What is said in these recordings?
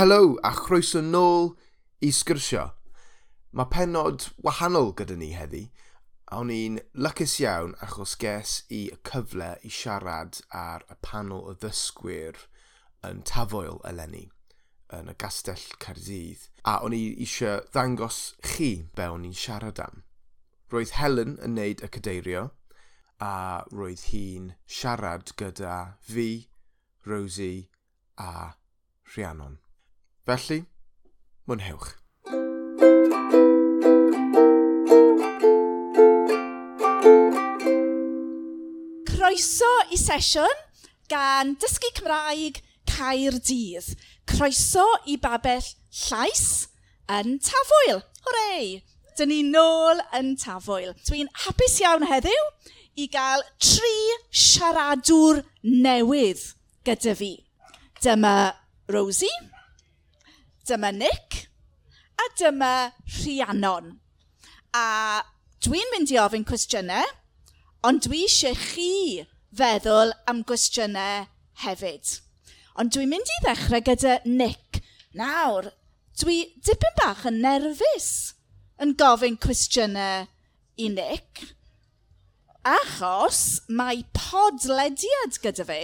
Helo a chroeso nôl i sgyrsio. Mae penod wahanol gyda ni heddi, a o'n i'n lycus iawn achos ges i y cyfle i siarad ar y panel o ddysgwyr yn tafoel eleni yn y gastell Cardydd, a o'n i eisiau ddangos chi be o'n i'n siarad am. Roedd Helen yn neud y cadeirio, a roedd hi'n siarad gyda fi, Rosie a Rhiannon. Felly, mwynhewch. Croeso i sesiwn gan Dysgu Cymraeg Caer Dydd. Croeso i babell llais yn tafwyl. Hwrei! Dyn ni nôl yn tafwyl. Dwi'n hapus iawn heddiw i gael tri siaradwr newydd gyda fi. Dyma Rosie dyma Nick, a dyma Rhiannon. A dwi'n mynd i ofyn cwestiynau, ond dwi eisiau chi feddwl am gwestiynau hefyd. Ond dwi'n mynd i ddechrau gyda Nick. Nawr, dwi dipyn bach yn nerfus yn gofyn cwestiynau i Nick, achos mae podlediad gyda fe,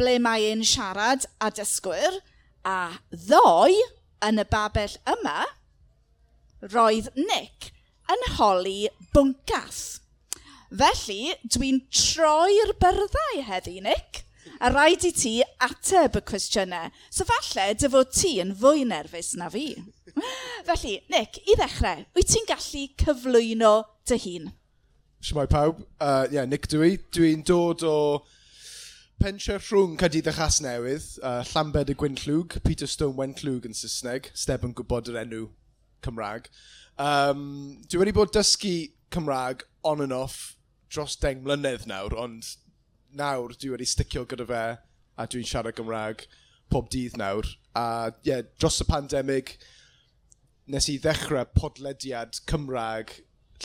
ble mae e'n siarad a dysgwyr, A ddoe yn y babell yma, roedd Nick yn holi bwncas. Felly, dwi'n troi'r byrddau heddi, Nick, a rhaid i ti ateb y cwestiynau. So falle, dy fod ti yn fwy nerfus na fi. Felly, Nick, i ddechrau, wyt ti'n gallu cyflwyno dy hun? Siamai pawb, uh, yeah, Nick dwi. Dwi'n dod o pentre rhwng Cadydd a Chas Newydd, uh, Llambed y Gwynllwg, Peter Stone Wentlwg yn Saesneg, Steb yn gwybod yr enw Cymraeg. Um, dwi wedi bod dysgu Cymraeg on and off dros deng mlynedd nawr, ond nawr dwi wedi sticio gyda fe a dwi'n siarad Gymraeg pob dydd nawr. A yeah, dros y pandemig, nes i ddechrau podlediad Cymraeg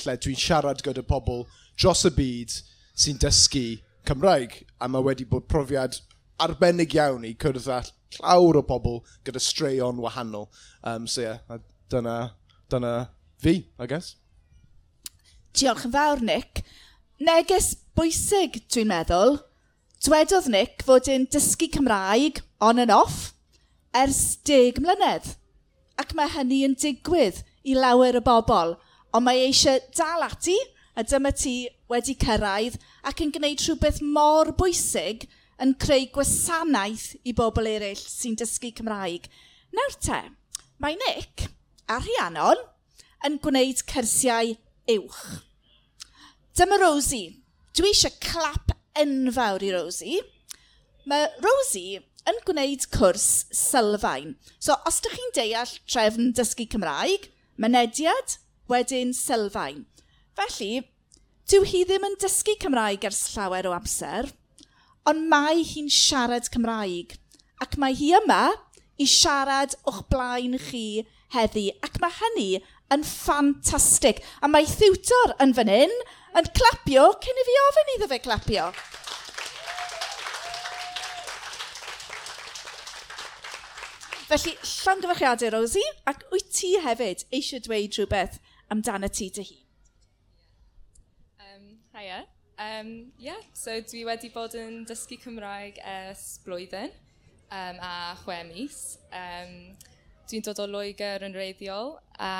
lle dwi'n siarad gyda pobl dros y byd sy'n dysgu Cymraeg, a mae wedi bod profiad arbennig iawn i cyrraedd â llawr o bobl gyda straeon wahanol. Um, so ie, yeah, dyna, dyna fi, I guess. Diolch yn fawr, Nick. Neges bwysig, dwi'n meddwl. Dwedodd Nick fod yn dysgu Cymraeg on and off ers deg mlynedd. Ac mae hynny yn digwydd i lawer y bobl, ond mae eisiau dal ati a dyma ti wedi cyrraedd ac yn gwneud rhywbeth mor bwysig yn creu gwasanaeth i bobl eraill sy'n dysgu Cymraeg. Nawr te, mae Nick a Rhiannon yn gwneud cyrsiau uwch. Dyma Rosie. Dwi eisiau clap enfawr i Rosie. Mae Rosie yn gwneud cwrs sylfaen. So, os ydych chi'n deall trefn dysgu Cymraeg, mynediad, wedyn sylfaen. Felly, dyw hi ddim yn dysgu Cymraeg ers llawer o amser, ond mae hi'n siarad Cymraeg. Ac mae hi yma i siarad o'ch blaen chi heddi. Ac mae hynny yn ffantastig. A mae thiwtor yn fan hyn yn clapio cyn i fi ofyn iddo fe clapio. Felly, llongyfarchiadau, Rosie, ac wyt ti hefyd eisiau dweud rhywbeth amdano ti dy hun? Hiya. Um, yeah, so dwi wedi bod yn dysgu Cymraeg ers blwyddyn um, a chwe mis. Um, dwi'n dod o Loegr yn reiddiol a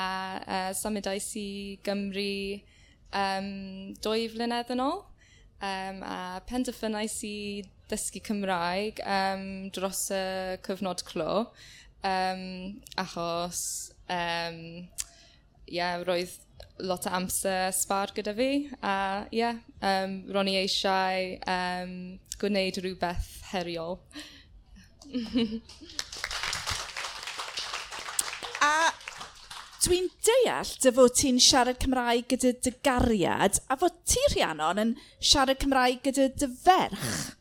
uh, symudais i Gymru um, dwy flynedd yn ôl um, a penderfynais i dysgu Cymraeg um, dros y cyfnod clo um, achos um, yeah, roedd lot o amser sbar gyda fi. A ie, yeah, um, ro'n i eisiau um, gwneud rhywbeth heriol. a dwi'n deall dy fod ti'n siarad Cymraeg gyda dy gariad a fod ti Rhiannon yn siarad Cymraeg gyda dy ferch.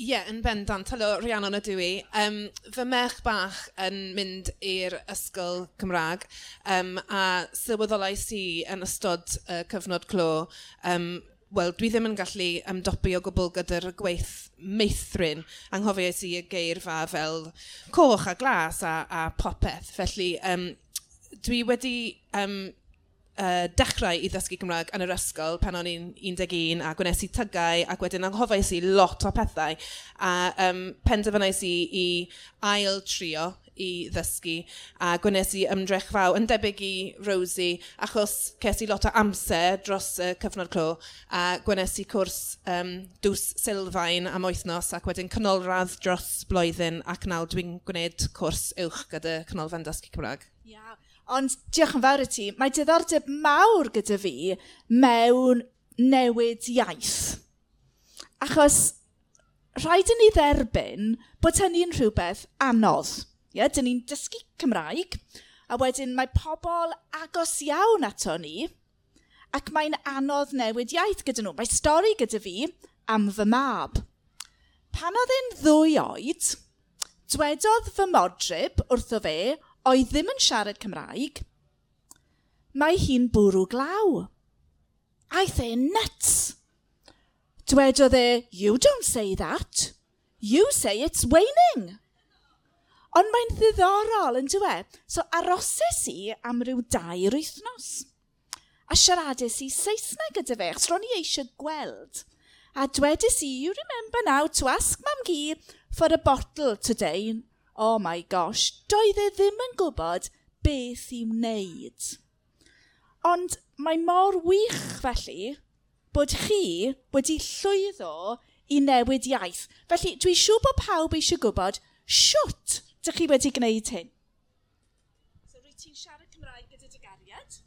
Ie, yeah, yn bendant. Helo, Rhiannon ydw i. Um, fy merch bach yn mynd i'r ysgol Cymraeg um, a sylweddolais i yn ystod uh, cyfnod clo, um, wel, dwi ddim yn gallu ymdopi o gwbl gyda'r gweith meithrin. Anghofiais i y geirfa fel coch a glas a, a popeth. Felly, um, dwi wedi um, uh, dechrau i ddysgu Cymraeg yn yr ysgol pan o'n i'n 11 a gwnes i tygau ac wedyn anghofais i lot o pethau a um, penderfynais i i ail trio i ddysgu a gwnes i ymdrech faw yn debyg i Rosie achos ces i lot o amser dros y cyfnod clo a gwnes i cwrs um, dws sylfaen am wythnos ac wedyn canolradd dros blwyddyn ac nawr dwi'n gwneud cwrs uwch gyda canolfan dysgu Cymraeg. Yeah. Ond diolch yn fawr i ti, mae diddordeb mawr gyda fi mewn newid iaith. Achos rhaid i ni dderbyn bod hynny'n rhywbeth anodd. Ie, dyn ni'n dysgu Cymraeg, a wedyn mae pobl agos iawn ato ni, ac mae'n anodd newid iaith gyda nhw. Mae stori gyda fi am fy mab. Pan oedd e'n ddwy oed, dwedodd fy modryb wrtho fe oedd ddim yn siarad Cymraeg, mae hi'n bwrw glaw. Aeth e nuts. Dwedodd e, you don't say that. You say it's waning. Ond mae'n ddiddorol, yn dwe. So aroses i am ryw dair wythnos. A siaradus i Saesneg gyda fe, achos ro'n i eisiau gweld. A dwedais i, you remember now to ask mam gi for a bottle today oh my gosh, doedd e ddim yn gwybod beth i wneud. Ond mae mor wych felly bod chi wedi llwyddo i newid iaith. Felly, dwi siŵr bod pawb eisiau gwybod siwt dych chi wedi gwneud hyn. So, rwy ti'n siarad Cymraeg gyda dy gariad?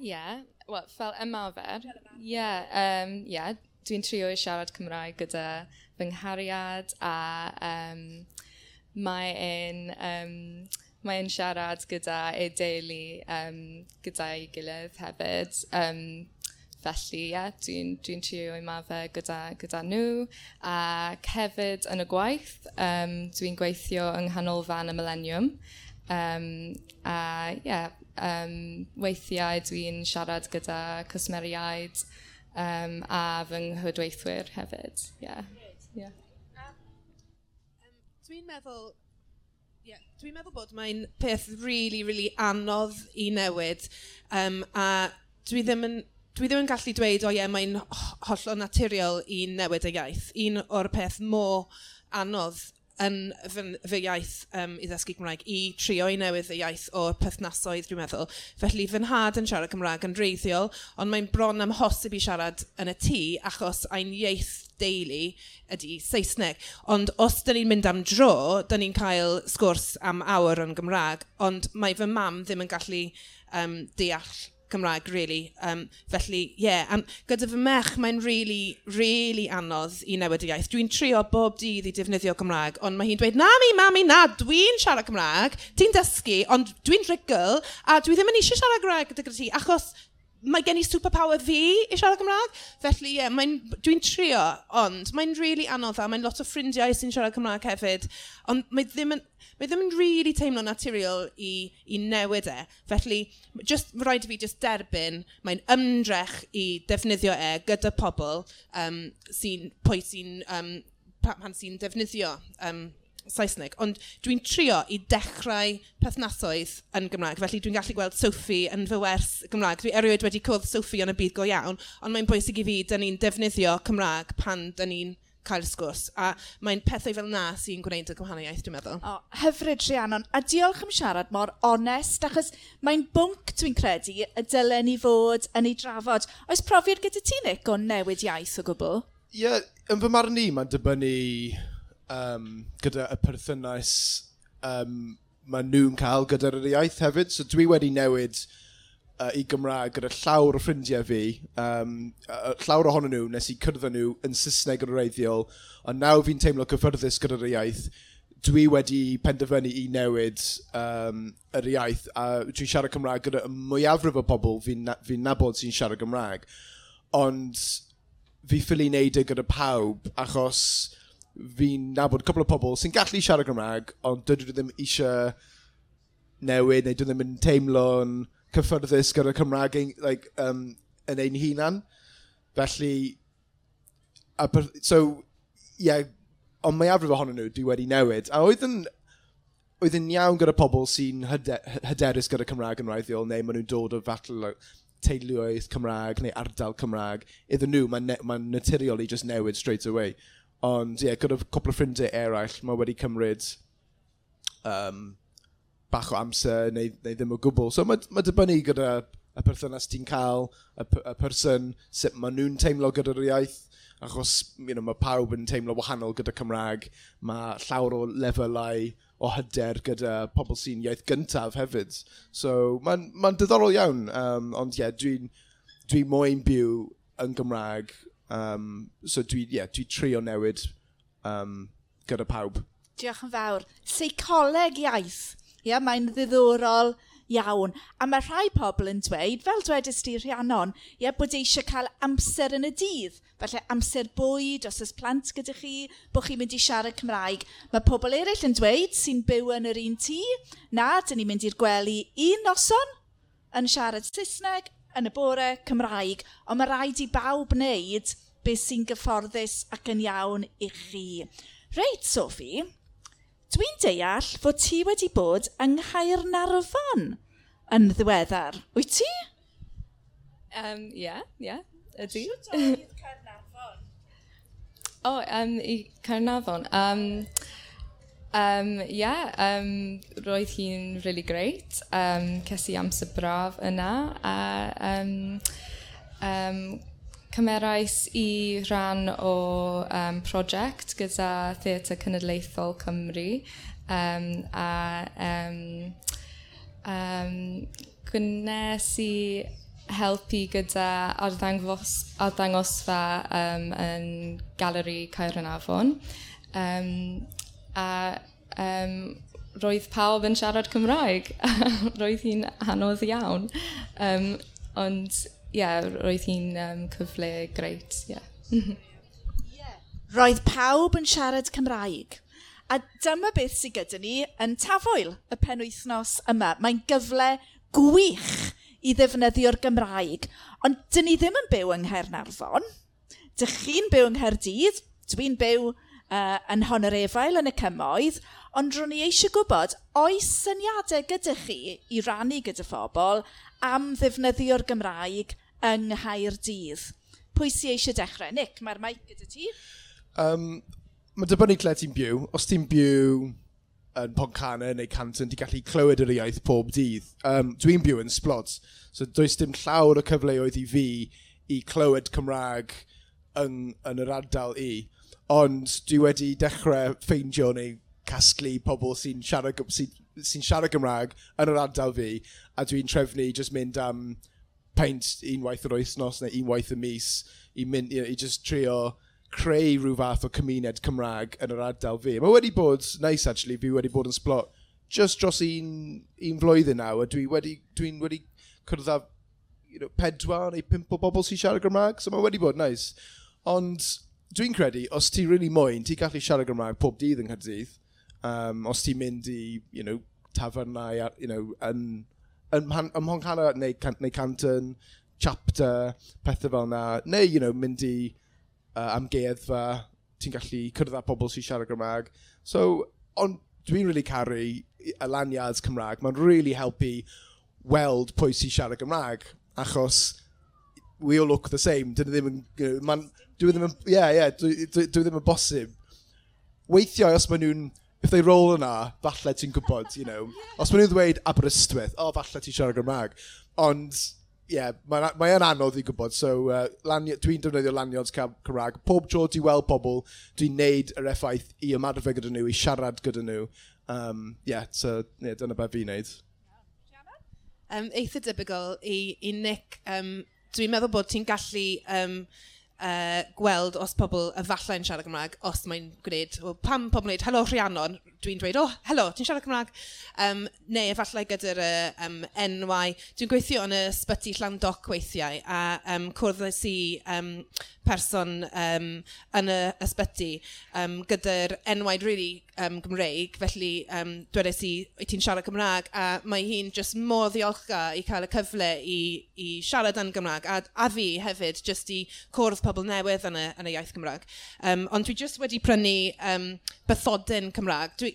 Ie, yeah, well, fel ymafer. Ie, yeah, um, yeah, dwi'n trio i siarad Cymraeg gyda fy nghariad a um, mae e'n um, mae e'n siarad gyda ei deulu um, gyda ei gilydd hefyd. Um, felly, ie, yeah, dwi'n dwi, trio i mafe gyda, gyda nhw. A hefyd yn y gwaith, um, dwi'n gweithio yng nghanolfan y Millennium. Um, a, ie, yeah, um, weithiau dwi'n siarad gyda cwsmeriaid um, a fy nghydweithwyr hefyd. Yeah. Yeah dwi'n meddwl, yeah, dwi'n meddwl bod mae'n peth really, really anodd i newid. Um, a dwi ddim yn dwi ddim yn gallu dweud, o oh, ie, yeah, mae'n hollol naturiol i newid y iaith. Un o'r peth mô anodd yn fy, fy iaith um, i ddysgu Cymraeg i trio i newydd y iaith o perthnasoedd, dwi'n meddwl. Felly, fy nhad yn siarad Cymraeg yn reiddiol, ond mae'n bron amhosib i siarad yn y tŷ achos ein ieith deulu ydy Saesneg. Ond os dyn ni'n mynd am dro, dyn ni'n cael sgwrs am awr yn Gymraeg, ond mae fy mam ddim yn gallu um, deall Cymraeg, really. Um, felly, ie, yeah. Um, gyda fy mech, mae'n really, really anodd i newid y iaith. Dwi'n trio bob dydd i defnyddio Cymraeg, ond mae hi'n dweud, na mi, mami, na, dwi'n siarad Cymraeg, ti'n dysgu, ond dwi'n rygl, a dwi ddim yn eisiau siarad Cymraeg gyda ti, achos mae gen i superpower fi i siarad Cymraeg. Felly, ie, yeah, dwi'n trio, ond mae'n really anodd a mae'n lot o ffrindiau sy'n siarad Cymraeg hefyd. Ond mae ddim yn, mae ddim yn really teimlo naturiol i, i newid e. Felly, just, rhaid i fi just derbyn, mae'n ymdrech i defnyddio e gyda pobl um, sy'n, pwy sy'n, um, pan sy'n defnyddio um, Saesneg, ond dwi'n trio i dechrau perthnasoedd yn Gymraeg, felly dwi'n gallu gweld Sophie yn fy wers Gymraeg. Dwi erioed wedi cwrdd Sophie yn y byd go iawn, ond mae'n bwysig i fi, dyn ni'n defnyddio Cymraeg pan dyn ni'n cael sgwrs, a mae'n pethau fel na sy'n gwneud y gwahaniaeth, dwi'n meddwl. O, hyfryd, Rhiannon, a diolch am siarad mor onest, achos mae'n bwnc dwi'n credu y dylen ni fod yn ei drafod. Oes profiad gyda ti, Nick, o newid iaith o gwbl? Ie, yeah, yn fy marn i, mae'n dibynnu um, gyda y perthynas um, mae nhw'n cael gyda'r iaith hefyd. So dwi wedi newid uh, i Gymraeg gyda llawr o ffrindiau fi. Um, uh, llawr ohonyn nhw nes i cyrdd nhw yn Saesneg yn reiddiol, ond nawr fi'n teimlo cyffyrddus gyda'r iaith. Dwi wedi penderfynu i newid um, yr iaith a dwi'n siarad Cymraeg gyda y mwyafrif o bobl fi'n na, fi nabod sy'n siarad Gymraeg. Ond fi ffili wneud e gyda pawb achos fi'n nabod cwpl o pobl sy'n gallu siarad Gymraeg, ond dydw i ddim eisiau newid, neu dydw i ddim yn teimlo'n cyffyrddus gyda Cymraeg ein, like, um, yn ein hunan. Felly, a per, so, ie, yeah, ond mae afrif ohonyn nhw dwi wedi newid. A oedd yn, oedd yn iawn gyda pobl sy'n hyder, hyderus gyda Cymraeg yn raeddiol, neu maen nhw'n dod o fatle teuluoedd Cymraeg neu ardal Cymraeg, iddyn nhw, mae'n ma, ne, ma naturiol i just newid straight away. Ond ie, yeah, gyda cwpl o ffrindiau eraill, mae wedi cymryd um, bach o amser neu, neu ddim o gwbl. So mae, mae dibynnu gyda y perthynas ti'n cael, y, y person, sut maen nhw'n teimlo gyda'r iaith. Achos you know, mae pawb yn teimlo wahanol gyda Cymraeg. Mae llawer o lefelau o hyder gyda pobl sy'n iaith gyntaf hefyd. So mae'n ma, diddorol iawn. Um, ond ie, yeah, dwi'n dwi, dwi moyn byw yn Gymraeg Um, so dwi, yeah, dwi trio newid um, gyda pawb. Diolch yn fawr. Seicoleg iaith. Ia, yeah, mae'n ddiddorol iawn. A mae rhai pobl yn dweud, fel dwedais ti Rhiannon, ie, bod eisiau cael amser yn y dydd. Felly amser bwyd, os oes plant gyda chi, bod chi'n mynd i siarad Cymraeg. Mae pobl eraill yn dweud sy'n byw yn yr un tŷ, na, dyn ni'n mynd i'r gwely un noson yn siarad Saesneg, yn y bore Cymraeg, ond mae rhaid i bawb wneud beth sy'n gyfforddus ac yn iawn i chi. Reit, Sophie, dwi'n deall fod ti wedi bod yng Nghaernarfon yn ddiweddar. Wyt ti? Um, yeah, yeah, ydy. Siwt oedd Caernarfon? O, oh, um, i Caernarfon. Um, Um, yeah, um, roedd hi'n really great. Um, ces i amser braf yna. A, um, um, cymerais i rhan o um, prosiect gyda Theatr Cenedlaethol Cymru um, a um, um, gwnes i helpu gyda arddangos, arddangosfa um, yn Galeri Caer yn Afon. Um, a um, roedd pawb yn siarad Cymraeg. roedd hi'n anodd iawn. Um, ond, ie, yeah, roedd hi'n um, cyfle greit, ie. Yeah. yeah. Roedd pawb yn siarad Cymraeg. A dyma beth sydd gyda ni yn tafwyl y penwythnos yma. Mae'n gyfle gwych i ddefnyddio'r Gymraeg. Ond dyn ni ddim yn byw yng Nghaernarfon. Dych chi'n byw yng Nghaerdydd, dwi'n byw uh, yn hon yr efail yn y cymoedd, ond ro'n i eisiau gwybod, oes syniadau gyda chi i rannu gyda phobl am ddefnyddio'r Gymraeg yng Nghaer Dydd? Pwy sy eisiau dechrau? Nick, mae'r maic gyda ti. Um, Mae dibynnu lle ti'n byw. Os ti'n byw yn Poncana neu Canton, ti'n gallu clywed yr iaith pob dydd. Um, Dwi'n byw yn Splod, so does dim llawer o cyfleoedd i fi i clywed Cymraeg yng, yn yr ardal i ond dwi wedi dechrau ffeindio neu casglu pobl sy'n siarad, sy, sy siarad Gymraeg yn yr ardal fi, a dwi'n trefnu just mynd am peint unwaith yr oesnos neu unwaith y mis i, mynd, you know, i just trio creu rhyw fath o cymuned Cymraeg yn yr ardal fi. Mae wedi bod, nice actually, fi wedi bod yn splot just dros un, un flwyddyn nawr, a dwi wedi, dwi wedi cwrdd â you know, pedwar neu pimp o bobl sy'n siarad Gymraeg, so mae wedi bod nice. Ond dwi'n credu, os ti really moyn, ti'n gallu siarad Gymraeg pob dydd yng Nghydydd, um, os ti'n mynd i, you know, tafernau, you know, yn, yn, yn, yn Mhonghanna neu, can, neu Canton, chapter, pethau fel yna, neu, you know, mynd i uh, amgueddfa, ti'n gallu cyrraedd â pobl sy'n siarad Gymraeg. So, ond dwi'n really caru elaniads Cymraeg, mae'n really helpu weld pwy sy'n siarad Gymraeg, achos we all look the same. Dyn ddim yn... You know, man, dwi e ddim yn... Yeah, yeah, dwi, dwi, dwi e ddim yn bosib. Weithiau, os maen nhw'n... If they roll yna, falle ti'n gwybod, you know. Os maen nhw'n dweud Aberystwyth, o, oh, falle ti'n siarad Gymraeg. Ond, ie, yeah, mae'n mae anodd i gwybod. So, uh, dwi'n defnyddio lanyod Cymraeg. Pob tro ti'n weld pobl, dwi'n neud yr effaith i ymarfer gyda nhw, i siarad gyda nhw. Um, yeah, so, yeah, dyna beth fi'n neud. Um, eitha debygol i, i Nick um, dwi'n meddwl bod ti'n gallu um, uh, gweld os pobl efallai'n siarad Gymraeg, os mae'n gwneud, well, pam pobl yn gwneud, helo Rhiannon, dwi'n dweud, oh, helo, ti'n siarad Cymraeg? Um, neu efallai gyda'r um, enwau. Dwi'n gweithio yn y sbyty Llandoc weithiau a um, cwrddais i um, person um, yn y ysbyty um, gyda'r enwau really um, Gymreig, felly um, dwedais i, wyt ti'n siarad Cymraeg, a mae hi'n just mor ddiolchga i cael y cyfle i, i siarad yn Gymraeg, a, a fi hefyd, just i cwrdd pobl newydd yn y, yn y iaith Gymraeg. Um, ond dwi just wedi prynu um, bythodyn Cymraeg. Dwi,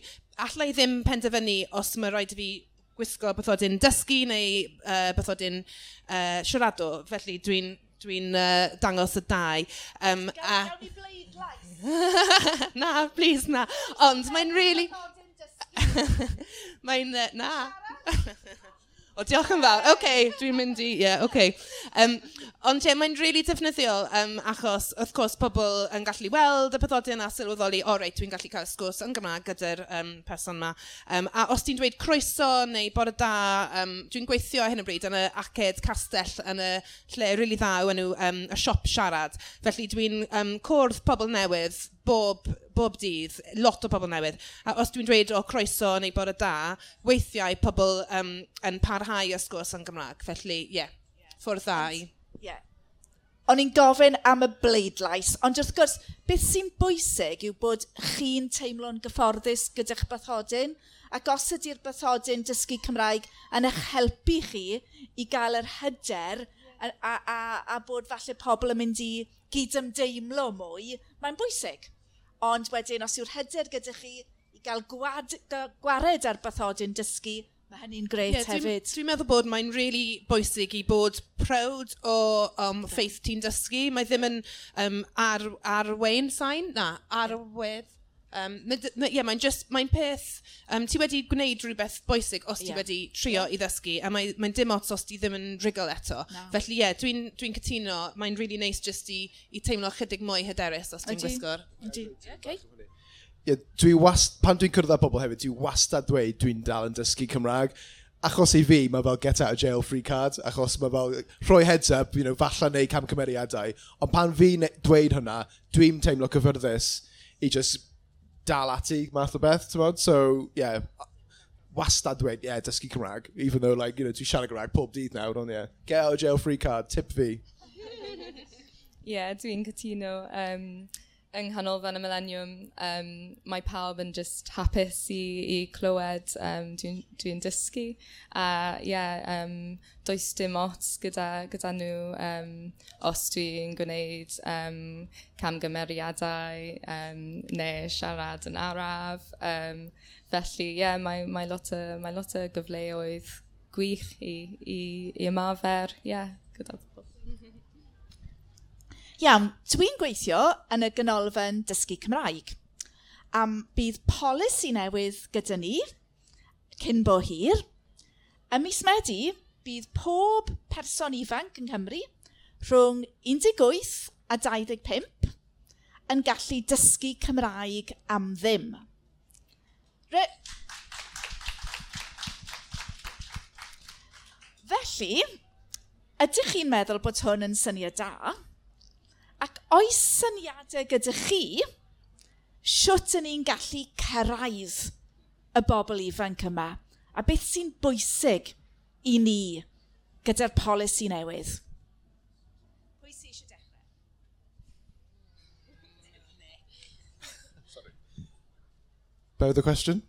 allai ddim penderfynu os mae rhaid i fi gwisgo bythodyn dysgu neu uh, bythodyn uh, siaradw. Felly dwi'n dwi uh, dangos y dau. Um, gael, a... ni bleid lais. na, please na. Ond mae'n really... mae'n... Uh, na. O, diolch yn fawr. Oce, okay, dwi'n mynd i... Ie, yeah, oce. Okay. Um, ond ie, mae'n really defnyddiol um, achos, wrth gwrs, pobl yn gallu weld y pethodion a sylweddoli, o reit, dwi'n gallu cael sgwrs yn Gymraeg gyda'r um, person yma. Um, a os ti'n dweud croeso neu bore da, um, dwi'n gweithio hyn o bryd yn y aced castell yn y lle rili really ddaw yn y, um, y siop siarad. Felly dwi'n um, cwrdd pobl newydd bob, bob dydd, lot o bobl newydd. A os dwi'n dweud o croeso neu bod y da, weithiau pobl um, yn parhau y sgwrs yn Gymraeg. Felly, ie, yeah, yeah. ffwrdd dda i. Yeah. O'n i'n gofyn am y bleidlais, ond wrth gwrs, beth sy'n bwysig yw bod chi'n teimlo'n gyfforddus gyda'ch bathodyn, ac os ydy'r bathodyn dysgu Cymraeg yn eich helpu chi i gael yr hyder a, a, a, a bod falle pobl yn mynd i gyd-ymdeimlo mwy, mae'n bwysig. Ond wedyn, os yw'r hyder gyda chi i gael gwad, gwared ar bathodyn dysgu, mae hynny'n gret yeah, hefyd. Dwi'n dwi meddwl bod mae'n really bwysig i bod proud o um, yeah. ffeith ti'n dysgu. Mae ddim yn um, ar, arwein sain, na, arwedd Um, na, yeah, mae'n just, mae'n peth, um, ti wedi gwneud rhywbeth bwysig os ti yeah. wedi trio yeah. i ddysgu, a mae'n mae dim ots os ti ddim yn rigol eto. No. Felly ie, yeah, dwi'n dwi, dwi cytuno, mae'n really nice just i, i teimlo chydig mwy hyderus os ti'n gwisgo'r. Okay. Yeah, dwi wast, pan dwi'n cyrraedd â pobl hefyd, dwi wastad dweud dwi'n dal yn dysgu Cymraeg achos i fi, mae fel get out of jail free card, achos mae fel rhoi heads up, you know, falle neu camcymeriadau. Ond pan fi e- dweud hwnna, dwi'n teimlo cyfyrddus i just dal ati math o beth, ti'n bod? So, yeah, wastad dweud, yeah, dysgu Cymraeg, even though, like, you know, ti'n siarad Cymraeg pob dydd nawr, ond, yeah, get out of jail free card, tip fi. Yeah, dwi'n cytuno. Um, yng nghanolfan y millennium, um, mae pawb yn just hapus i, i clywed, um, dwi'n dwi, dwi dysgu. A uh, ie, yeah, um, does dim ots gyda, gyda nhw um, os dwi'n gwneud um, camgymeriadau um, neu siarad yn araf. Um, felly, ie, yeah, mae, mae, lot o, mae lot o gyfleoedd gwych i, i, i ymarfer, ie, yeah, gyda Iawn, dwi'n gweithio yn y ganolfan dysgu Cymraeg. Am bydd polisi newydd gyda ni, cyn bo hir. Ym mis Medi, bydd pob person ifanc yng Nghymru rhwng 18 a 25 yn gallu dysgu Cymraeg am ddim. Re Felly, ydych chi'n meddwl bod hwn yn syniad da? oes syniadau gyda chi siwt yn ni'n gallu cyrraedd y bobl ifanc yma? A beth sy'n bwysig i ni gyda'r polisi newydd? Pwy sy'n eisiau dechrau? Sorry. Bear with the question?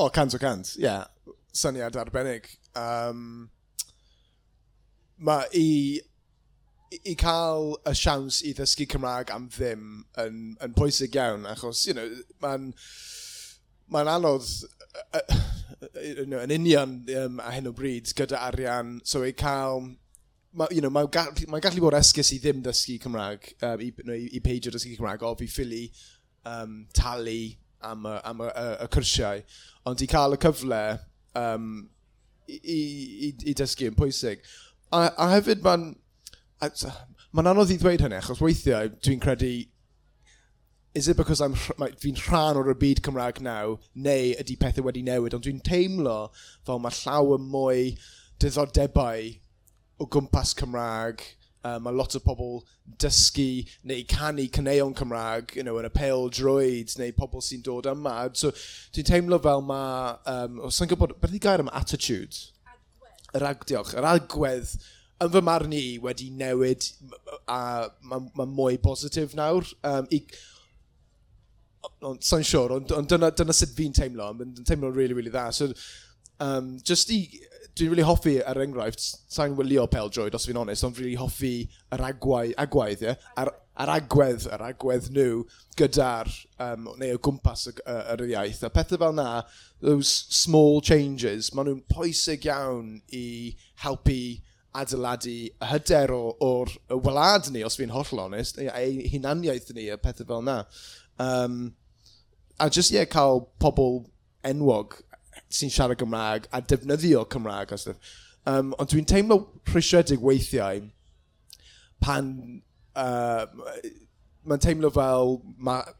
O, oh, cant o cant, ie. Yeah. Syniad arbennig. Um, mae i i cael y siawns i ddysgu Cymraeg am ddim yn, yn pwysig iawn, achos, you know, mae'n ma anodd you know, yn union um, a hyn o bryd gyda arian, so i cael Mae you know, ma gallu, ma gallu bod esgus i ddim dysgu Cymraeg, um, i, no, i, i peidio dysgu Cymraeg, o fi ffili um, talu am, y, am y, y, y cyrsiau, ond i cael y cyfle um, i, i, i, i dysgu yn pwysig. A, a hefyd mae'n Mae'n anodd i ddweud hynny, achos weithiau dwi'n credu is it because I'm fi'n rhan o'r byd Cymraeg naw, neu ydy pethau wedi newid, ond dwi'n teimlo fel mae llawer mwy diddordebau o gwmpas Cymraeg, um, mae lot o pobl dysgu neu canu cyneuon Cymraeg you know, yn y pale droids neu pobl sy'n dod yma. So, dwi'n teimlo fel mae, um, os yn gwybod, beth i gair am attitude? Agwedd. Yr ag, diolch, yr agwedd yn fy marn i wedi newid a mae ma mwy positif nawr. Um, i, ond sa'n siwr, ond, ond dyna, dyna sut fi'n teimlo, yn teimlo'n really, really dda. So, um, just i, dwi'n really hoffi er enghraifft, sa'n wylio peldroed os fi'n onest, ond really hoffi yr agwai, agwaidd, ie? Ar, ar agwedd, yr agwedd nhw gyda'r, um, neu o gwmpas yr, yr iaith. A pethau fel na, those small changes, maen nhw'n poesig iawn i helpu adeiladu y hyder o'r wlad ni, os fi'n holl onest, ei hunaniaeth ni, y pethau fel yna. Um, a just, ie, yeah, cael pobl enwog sy'n siarad Gymraeg a defnyddio Cymraeg a stuff. Um, ond dwi'n teimlo rhwysiedig weithiau pan uh, mae'n teimlo fel mae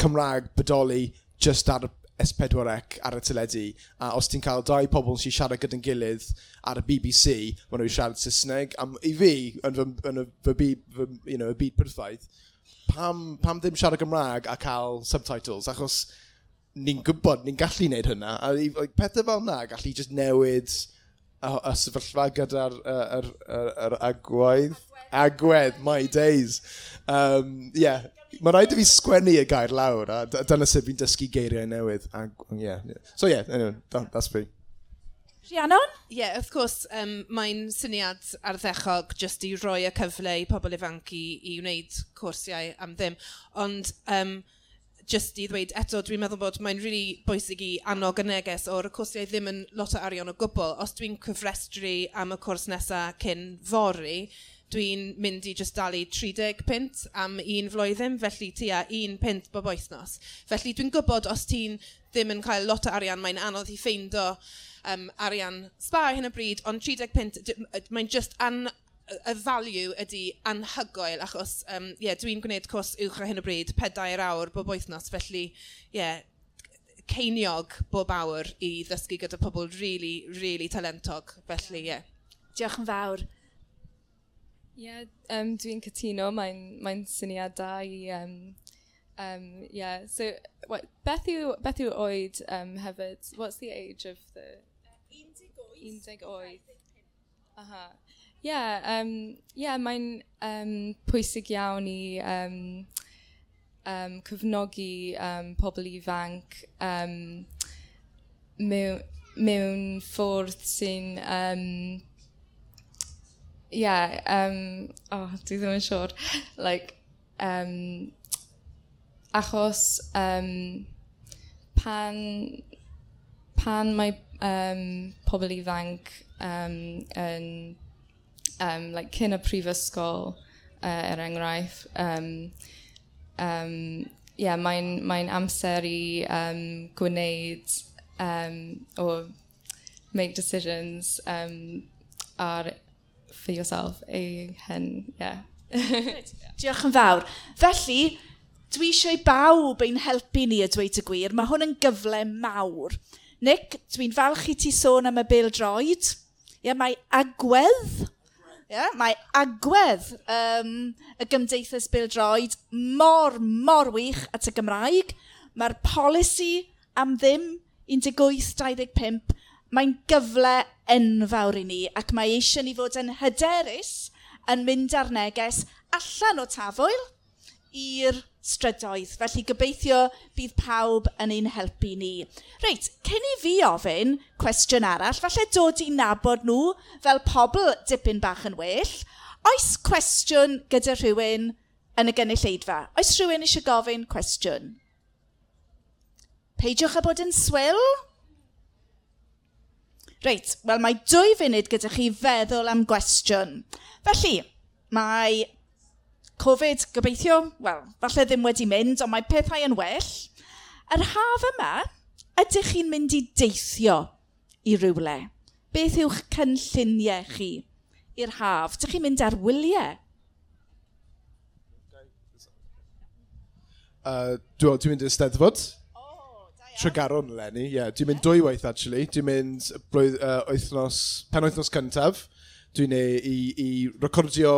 Cymraeg bodoli just ar S4C ar y teledu, a os ti'n cael dau pobl sy'n siarad gyda'n gilydd ar y BBC, maen nhw'n siarad Saesneg, am i fi, yn fy, yn y, fy, fy, fy, you know, y byd perffaith, pam, pam ddim siarad Gymraeg a cael subtitles, achos ni'n gwybod, ni'n gallu wneud hynna, a i, pethau fel yna gallu just newid y, y sefyllfa gyda'r agwedd. Agwedd, my days. Um, yeah, Mae rhaid i fi sgwennu y gair lawr, a dyna sut fi'n dysgu geiriau newydd. A, yeah. yeah. So yeah, anyway, that, that's me. Rhiannon? Ie, yeah, wrth gwrs, um, mae'n syniad arddechog jyst i roi y cyfle i pobl ifanc i, i wneud cwrsiau am ddim. Ond um, jyst i ddweud eto, dwi'n meddwl bod mae'n rili really bwysig i annog y neges o'r cwrsiau ddim yn lot o arian o gwbl. Os dwi'n cyfrestru am y cwrs nesaf cyn fori, dwi'n mynd i just dalu 30 pint am un flwyddyn, felly tua un pint bob oethnos. Felly dwi'n gwybod os ti'n ddim yn cael lot o arian, mae'n anodd i ffeindo um, arian spa hyn y bryd, ond 30 pint, mae'n just an, y value ydy anhygoel, achos um, yeah, dwi'n gwneud cwrs uwch ar hyn o bryd, pedair awr bob wythnos, felly yeah, ceiniog bob awr i ddysgu gyda pobl really, really talentog, felly ie. Yeah. Diolch yn fawr. Ie, yeah, um, dwi'n cytuno, mae'n mae syniad da i... Um, um, yeah, so what, beth, yw, beth yw oed um, hefyd? What's the age of the... Um, 18. oed. Aha. Yeah, um, yeah mae'n um, pwysig iawn i um, um, cyfnogi um, pobl ifanc um, mewn, mewn ffordd sy'n um, yeah, um, oh, dwi ddim yn siŵr. Like, um, achos um, pan, pan mae um, pobl ifanc um, yn, um, like, cyn y prifysgol, uh, er enghraifft, um, um, yeah, mae'n mae amser i um, gwneud um, o make decisions um, ar for yourself a hen, yeah. Diolch yn fawr. Felly, dwi eisiau bawb ein helpu ni a dweud y gwir. Mae hwn yn gyfle mawr. Nick, dwi'n falch i ti sôn am y bil droed. Ie, mae agwedd. Yeah, mae agwedd um, y gymdeithas bil droed mor, mor wych at y Gymraeg. Mae'r polisi am ddim 18-25 Mae'n gyfle enfawr i ni ac mae eisiau ni fod yn hyderus yn mynd ar neges allan o tafwyl i'r strydoedd. Felly gobeithio bydd pawb yn ein helpu ni. Reit, cyn i fi ofyn cwestiwn arall, falle dod i nabod nhw fel pobl dipyn bach yn well, oes cwestiwn gyda rhywun yn y gynulleidfa? Oes rhywun eisiau gofyn cwestiwn? Peidiwch a bod yn swyl. Reit, wel mae dwy funud gyda chi feddwl am gwestiwn. Felly, mae Covid gobeithio, wel, falle ddim wedi mynd, ond mae pethau yn well. Yr haf yma, ydych chi'n mynd i deithio i rywle? Beth yw'ch cynlluniau chi i'r haf? Ydych chi'n mynd ar wyliau? Uh, Dwi'n dwi mynd i'r steddfod, Tregaron Lenny, ie. Yeah. Dwi'n mynd dwy waith, actually. Dwi'n mynd blwydd, uh, oethnos, pen oethnos cyntaf. Dwi'n ei i, i recordio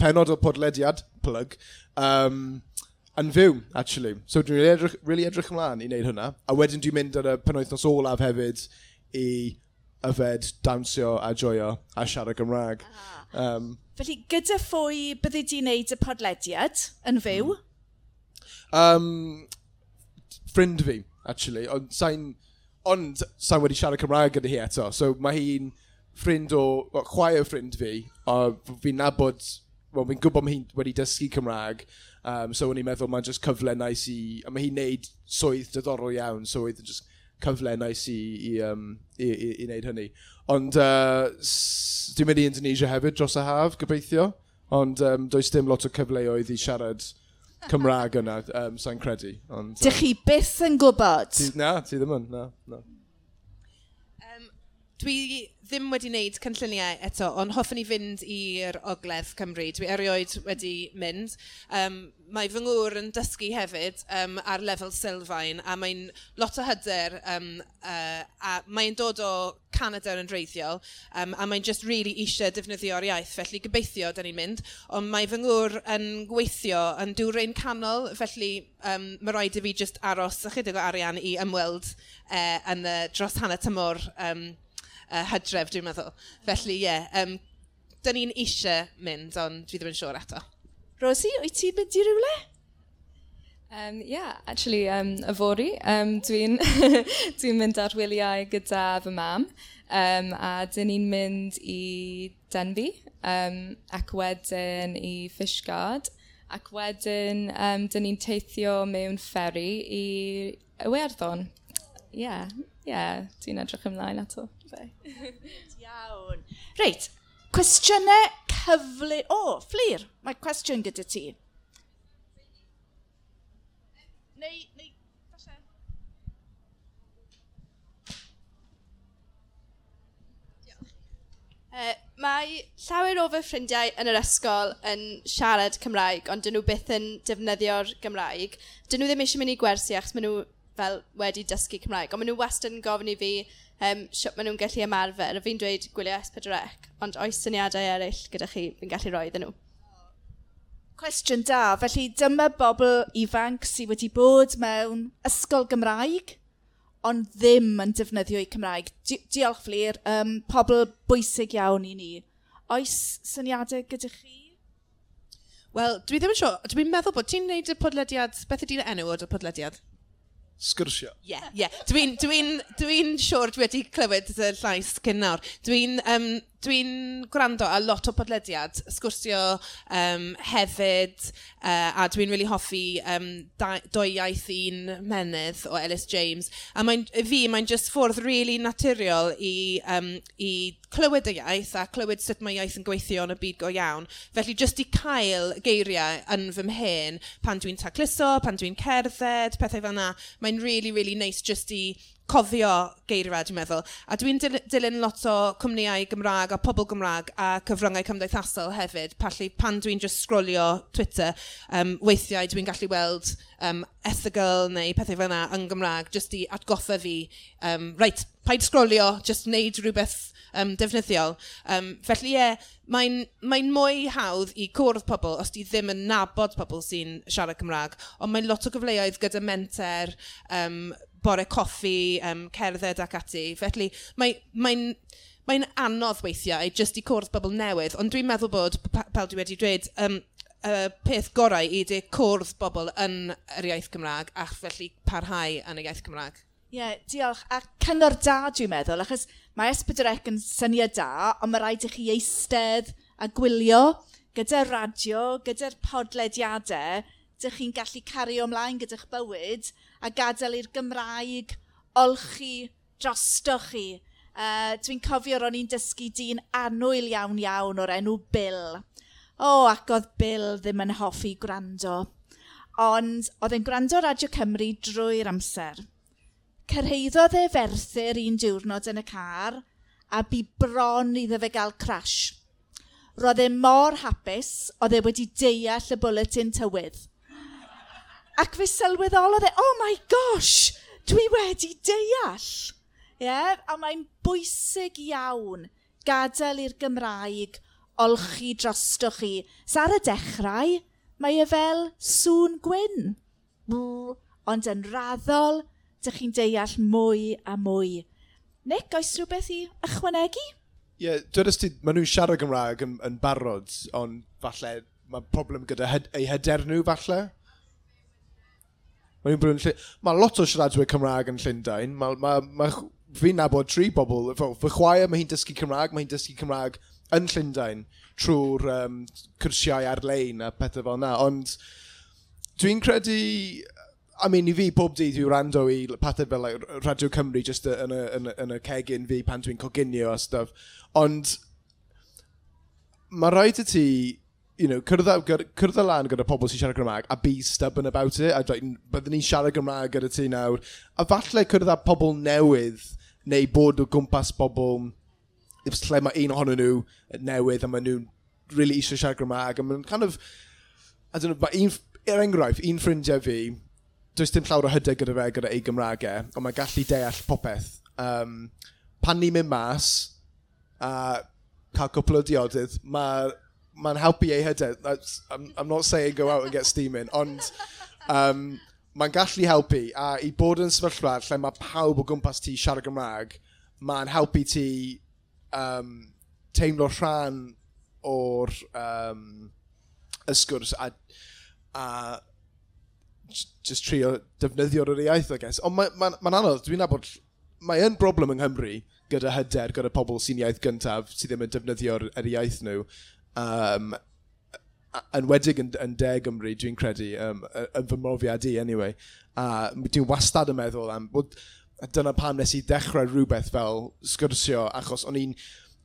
penod o podlediad, plug, um, yn fyw, actually. So dwi'n really edrych, really edrych ymlaen i wneud hwnna. A wedyn dwi'n mynd ar y penwythnos olaf hefyd i yfed, dawnsio a joio a siarad Gymraeg. Um, Felly, gyda phwy byddi di wneud y podlediad yn fyw? Um, ffrind fi actually, ond sa'n ond sa'n wedi siarad Cymraeg gyda hi eto. So mae hi'n ffrind o, well, chwaer ffrind fi, a fi'n nabod, well, fi'n gwybod mae hi wedi dysgu Cymraeg, um, so o'n i'n meddwl mae'n just cyfle nice i, a mae hi'n neud swydd diddorol iawn, so oedd just cyfle nice i, i, um, i, i, i wneud hynny. Ond uh, dwi'n mynd i Indonesia hefyd dros y haf, gobeithio, ond um, does dim lot o cyfleoedd i siarad Cymraeg yna, um, sa'n credu. Ond, Dych chi byth yn gwybod? Ti, na, ti ddim yn, na. na. Dwi ddim wedi wneud cynlluniau eto, ond hoffwn i fynd i'r Ogledd Cymru. Dwi erioed wedi mynd. Um, mae fy ngŵr yn dysgu hefyd um, ar lefel sylfaen, a mae'n lot o hyder, um, uh, a mae'n dod o Canada yn reiddiol, um, a mae'n just really eisiau defnyddio'r iaith, felly gobeithio dyn ni'n mynd. Ond mae fy ngŵr yn gweithio yn dŵr canol, felly um, mae rhaid i fi just aros ychydig o arian i ymweld uh, yn, uh, dros hanner tymor um, uh, hydref, dwi'n meddwl. Felly, ie, yeah, um, dyn ni'n eisiau mynd, ond dwi ddim yn siŵr eto. Rosie, wyt ti mynd i rywle? Um, yeah, actually, um, yfori, um, dwi'n dwi mynd ar wyliau gyda fy mam, um, a dyn ni'n mynd i Denby, um, ac wedyn i Fishguard, ac wedyn um, dyn ni'n teithio mewn ferry i Iwerddon. Ie, yeah, yeah, dwi'n edrych ymlaen ato. Iawn. Reit, cwestiynau cyfle... O, oh, Fflir, mae cwestiwn gyda ti. Neu, neu, falle. Uh, mae llawer o fy ffrindiau yn yr ysgol yn siarad Cymraeg, ond dyn nhw byth yn defnyddio'r Gymraeg. Dyn nhw ddim eisiau mynd i gwersi achos maen nhw fel wedi dysgu Cymraeg, ond maen nhw wastad yn gofyn i fi um, siwt maen nhw'n gallu ymarfer. A fi'n dweud gwylio S4C, ond oes syniadau eraill gyda chi fi'n gallu roi iddyn nhw. Cwestiwn da, felly dyma bobl ifanc sydd wedi bod mewn ysgol Gymraeg, ond ddim yn defnyddio i Cymraeg. Di diolch Flir, um, pobl bwysig iawn i ni. Oes syniadau gyda chi? Wel, dwi ddim yn siŵr. Dwi'n meddwl bod ti'n neud y podlediad, beth ydy'r enw o'r podlediad? sgyrsio. Ie, yeah, ie. Yeah. Dwi'n dwi dwi, siŵr dwi wedi clywed y llais cyn nawr. Dwi'n um, dwi'n gwrando a lot o podlediad, sgwrsio um, hefyd, uh, a dwi'n really hoffi um, doi iaith un menydd o Ellis James. A mae'n, fi, mae'n just ffordd really naturiol i, um, i clywed y iaith a clywed sut mae iaith yn gweithio yn y byd go iawn. Felly, just i cael geiriau yn fy mhen, pan dwi'n tacluso, pan dwi'n cerdded, pethau fel yna, mae'n really, really nice just i cofio geirfa, dwi'n meddwl. A dwi'n dilyn lot o cwmnïau Gymraeg a pobl Gymraeg a cyfryngau cymdeithasol hefyd. Pallu pan dwi'n just scrollio Twitter, um, weithiau dwi'n gallu weld um, ethical neu pethau fel yna yn Gymraeg just i atgoffa fi, um, reit, paid sgrolio, just wneud rhywbeth um, defnyddiol. Um, felly ie, yeah, mae'n mae mwy hawdd i cwrdd pobl os di ddim yn nabod pobl sy'n siarad Cymraeg, ond mae'n lot o gyfleoedd gyda menter, um, bore coffi, um, cerdded ac ati. Felly mae'n mae mae'n mae anodd weithiau jyst i cwrdd bobl newydd, ond dwi'n meddwl bod, fel dwi wedi dweud, um, y peth gorau i de cwrdd bobl yn yr iaith Gymraeg a felly parhau yn y iaith Gymraeg. Ie, yeah, diolch. A cyngor da dwi'n meddwl, achos mae Esbydrec yn syniad da, ond mae rhaid i chi eistedd a gwylio gyda'r radio, gyda'r podlediadau, dych chi'n gallu cario ymlaen gyda'ch bywyd a gadael i'r Gymraeg olchi drostoch chi. Uh, Dwi'n cofio ro'n i'n dysgu dyn anwyl iawn iawn o'r enw Bill. O, oh, ac oedd Bill ddim yn hoffi gwrando. Ond oedd e'n gwrando Radio Cymru drwy'r amser. Cyrheiddodd e ferthyr un diwrnod yn y car a bu bron iddo fe gael crash. Roedd e mor hapus, oedd e wedi deall y bwletin tywydd Ac fe sylweddolodd e, oh my gosh, dwi wedi deall. Yeah? a mae'n bwysig iawn gadael i'r Gymraeg olchi drosto chi. So ar y dechrau, mae e fel sŵn gwyn. Bw, ond yn raddol, dych chi'n deall mwy a mwy. Nick, oes rhywbeth i ychwanegu? Ie, yeah, dwedais ti, maen nhw'n siarad Gymraeg yn, yn barod, ond falle mae problem gyda hyd, eu hyder nhw falle. Mae brwy'n lle... Mae lot o siaradwyr Cymraeg yn Llundain. Mae, Ma, ma, fi'n nabod tri bobl. Fy chwaer, mae hi'n dysgu Cymraeg, mae hi'n dysgu Cymraeg yn Llundain trwy'r um, cwrsiau ar-lein a pethau fel yna. Ond dwi'n credu... I mean, i fi pob dydd i'w rando i pethau fel like, Radio Cymru just yn y, yn, yn y cegin fi pan dwi'n coginio a stuff. Ond mae rhaid i ti you know, cyrdd lan gyda pobl sy'n siarad Gymraeg a be stubborn about it. A dweud, byddwn ni'n siarad Gymraeg gyda ti nawr. A falle cyrdd â pobl newydd neu bod o gwmpas pobl lle mae un ohonyn nhw newydd a maen nhw'n really eisiau siarad Gymraeg. A maen kind of, I don't know, mae un, er enghraifft, un ffrindiau fi, does dim llawer o hyder gyda fe gyda ei Gymraeg e, ond mae'n gallu deall popeth. Um, pan ni'n mynd mas a cael cwpl o diodydd, mae mae'n helpu ei hyder. I'm, I'm not saying go out and get steaming, ond um, mae'n gallu helpu. A i bod yn sefyllfa lle mae pawb o gwmpas ti siarad Gymraeg, mae'n helpu ti um, teimlo rhan o'r um, ysgwrs a, a just trio defnyddio'r yr iaith, I guess. Ond mae'n ma, ma, ma anodd, dwi'n nabod, mae yn broblem yng Nghymru gyda hyder, gyda pobl sy'n iaith gyntaf, sydd ddim yn defnyddio'r yr iaith nhw. Um, yn wedig yn, yn De Gymru, dwi'n credu, um, yn fy mrofiad i, anyway. A dwi'n wastad yn meddwl am... Bod, dyna pam nes i dechrau rhywbeth fel sgwrsio, achos o'n i'n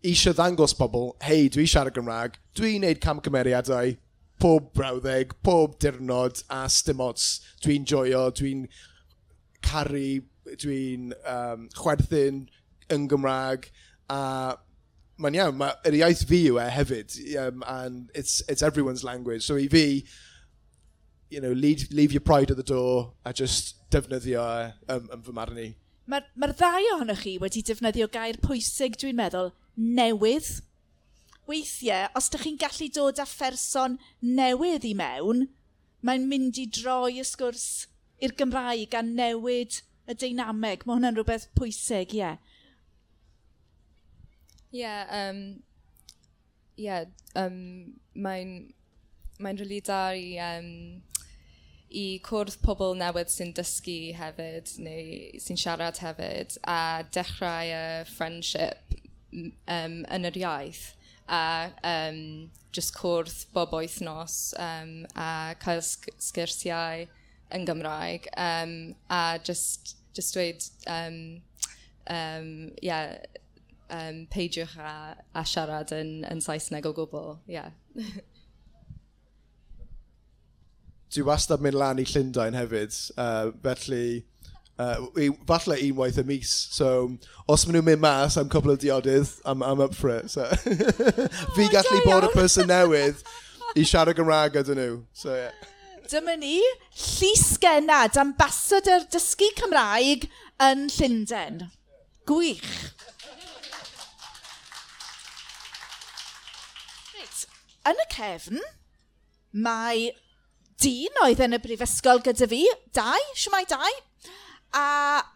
eisiau ddangos pobl, hei, dwi siarad Gymraeg, dwi'n neud camgymeriadau, pob brawddeg, pob dirnod a stymots. Dwi'n joio, dwi'n caru, dwi'n um, chwerthin yn Gymraeg, a mae'n iawn. Ma, yr iaith fi yw e hefyd, um, and it's, it's everyone's language. So i fi, you know, lead, leave your pride at the door a just defnyddio e um, yn fy marn i. Mae'r ma, ddau ohonoch chi wedi defnyddio gair pwysig, dwi'n meddwl, newydd. Weithiau, os ydych chi'n gallu dod â pherson newydd i mewn, mae'n mynd i droi y sgwrs i'r Gymraeg a newid y deinameg. Mae hwnna'n rhywbeth pwysig, ie. Yeah. Yeah, um, yeah, um, mae'n mae rili really da i, um, i cwrdd pobl newydd sy'n dysgu hefyd neu sy'n siarad hefyd a dechrau y friendship um, yn yr iaith a um, just cwrdd bob wythnos um, a cael sgyrsiau yn Gymraeg um, a just, just dweud um, um, yeah, um, peidiwch a, a siarad yn, yn Saesneg o gwbl. Yeah. Dwi wastad mynd lan i Llundain hefyd, uh, felly uh, falle unwaith y mis. So, os maen nhw'n mynd mas am cwbl o diodydd, I'm, I'm up for it. So. fi oh, gallu bod y person newydd i siarad Gymraeg ydyn nhw. So, yeah. Dyma ni, Llys Genad, ambasador dysgu Cymraeg yn Llundain. Gwych. yn y cefn, mae dyn oedd yn y brifysgol gyda fi, dau, siwmai dau, a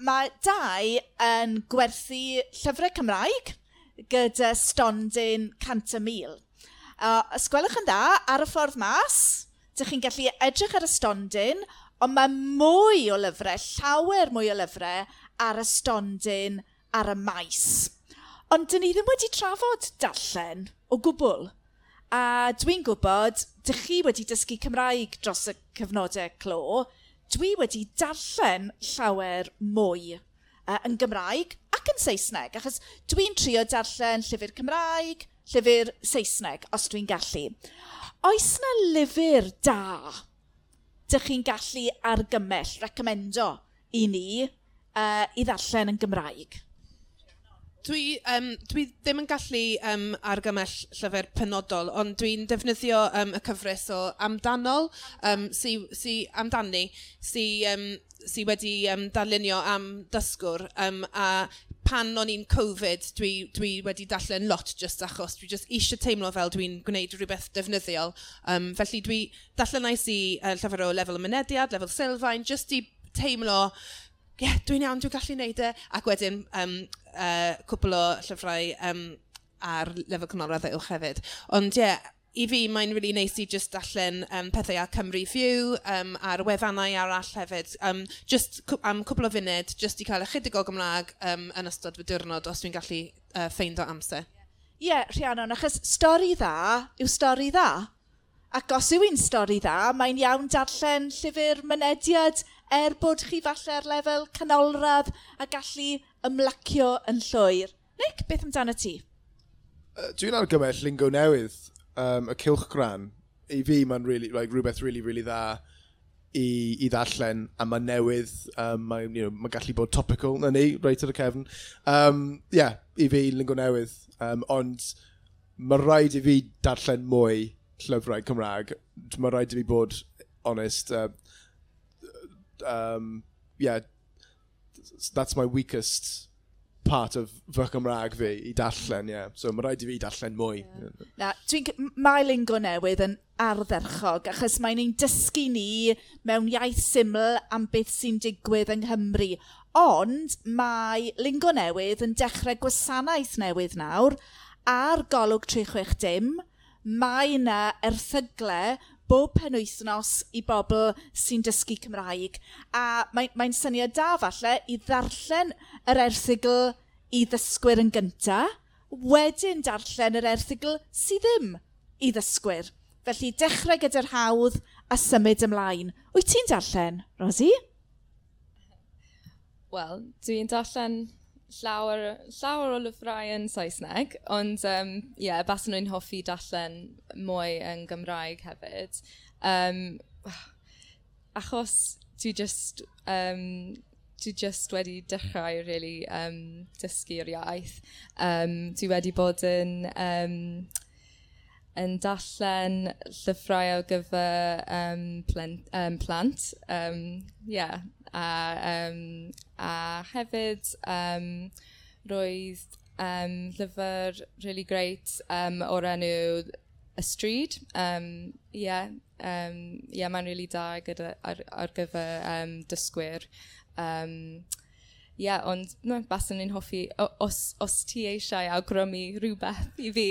mae dau yn gwerthu llyfrau Cymraeg gyda stondin cant y mil. Uh, ysgwelwch yn dda, ar y ffordd mas, dych chi'n gallu edrych ar y stondin, ond mae mwy o lyfrau, llawer mwy o lyfrau, ar y stondin ar y maes. Ond dyn ni ddim wedi trafod darllen o gwbl. A dwi'n gwybod, dych chi wedi dysgu Cymraeg dros y cyfnodau clo, dwi wedi darllen llawer mwy uh, yn Gymraeg ac yn Saesneg, achos dwi'n trio darllen llyfr Cymraeg, llyfr Saesneg, os dwi'n gallu. Oes na lyfr da dych chi'n gallu argymell, recomendo i ni uh, i ddarllen yn Gymraeg? dwi, um, dwi ddim yn gallu um, argymell llyfr penodol, ond dwi'n defnyddio um, y cyfres o amdanol, um, sy, sy amdani, sy, um, sy wedi um, darlunio am dysgwr, um, a pan o'n i'n Covid, dwi, dwi wedi darllen lot just achos dwi just eisiau teimlo fel dwi'n gwneud rhywbeth defnyddiol. Um, felly dwi darllenais i uh, llyfr o lefel y mynediad, lefel sylfaen, just i teimlo ie, yeah, dwi'n iawn, dwi'n gallu neud e. Ac wedyn, um, uh, cwpl o llyfrau um, ar lefel cynolradd uwch hefyd. Ond ie, yeah, i fi mae'n really neis i just allan um, pethau ar Cymru View um, a'r wefannau arall hefyd. Um, just am cwbl o funud, just i cael ychydig o Gymraeg um, yn ystod fy diwrnod os dwi'n gallu uh, ffeind o amser. Ie, yeah, Rhiannon, achos stori dda yw stori dda. Ac os yw un stori dda, mae'n iawn darllen llyfr mynediad er bod chi falle ar lefel canolradd a gallu ymlacio yn llwyr. Nick, beth amdano ti? Uh, Dwi'n argymell lingo newydd, um, y cilchgran. I fi mae'n really, like, rhywbeth really, really dda i, i ddallen, a mae newydd, um, mae'n you know, ma gallu bod topical, na ni, reit ar y cefn. Um, yeah, i fi lingo newydd, um, ond mae rhaid i fi darllen mwy llyfrau Cymraeg. Mae rhaid i fi bod honest, uh, um, yeah, that's my weakest part of fy Cymraeg fi i darllen, ie. Yeah. So mae rhaid i fi darllen mwy. Yeah. Na, dwi'n mae lingo newydd yn ardderchog, achos mae'n ein dysgu ni mewn iaith syml am beth sy'n digwydd yng Nghymru. Ond mae lingo newydd yn dechrau gwasanaeth newydd nawr, a'r golwg 360, mae yna erthyglau bob penwythnos i bobl sy'n dysgu Cymraeg. A mae'n mae, syniad da falle i ddarllen yr erthigl i ddysgwyr yn gynta, wedyn darllen yr erthigl sydd ddim i ddysgwyr. Felly dechrau gyda'r hawdd a symud ymlaen. Wyt ti'n darllen, Rosie? Wel, dwi'n darllen llawer, llawer o lyfrau yn Saesneg, ond ie, um, yeah, bas nhw'n hoffi darllen mwy yn Gymraeg hefyd. Um, achos dwi just, um, dwi just wedi dechrau really um, dysgu'r iaith. Um, dwi wedi bod yn, um, yn darllen llyfrau o gyfer um, plant. Um, plant. Um, yeah, A, um, a hefyd, um, roedd um, llyfr really great um, o'r enw y stryd. Um, yeah, um, yeah, mae'n really da gyda, ar, ar gyfer um, dysgwyr. Um, yeah, ond no, bas yn ni'n hoffi, os, os ti eisiau awgrymu rhywbeth i fi,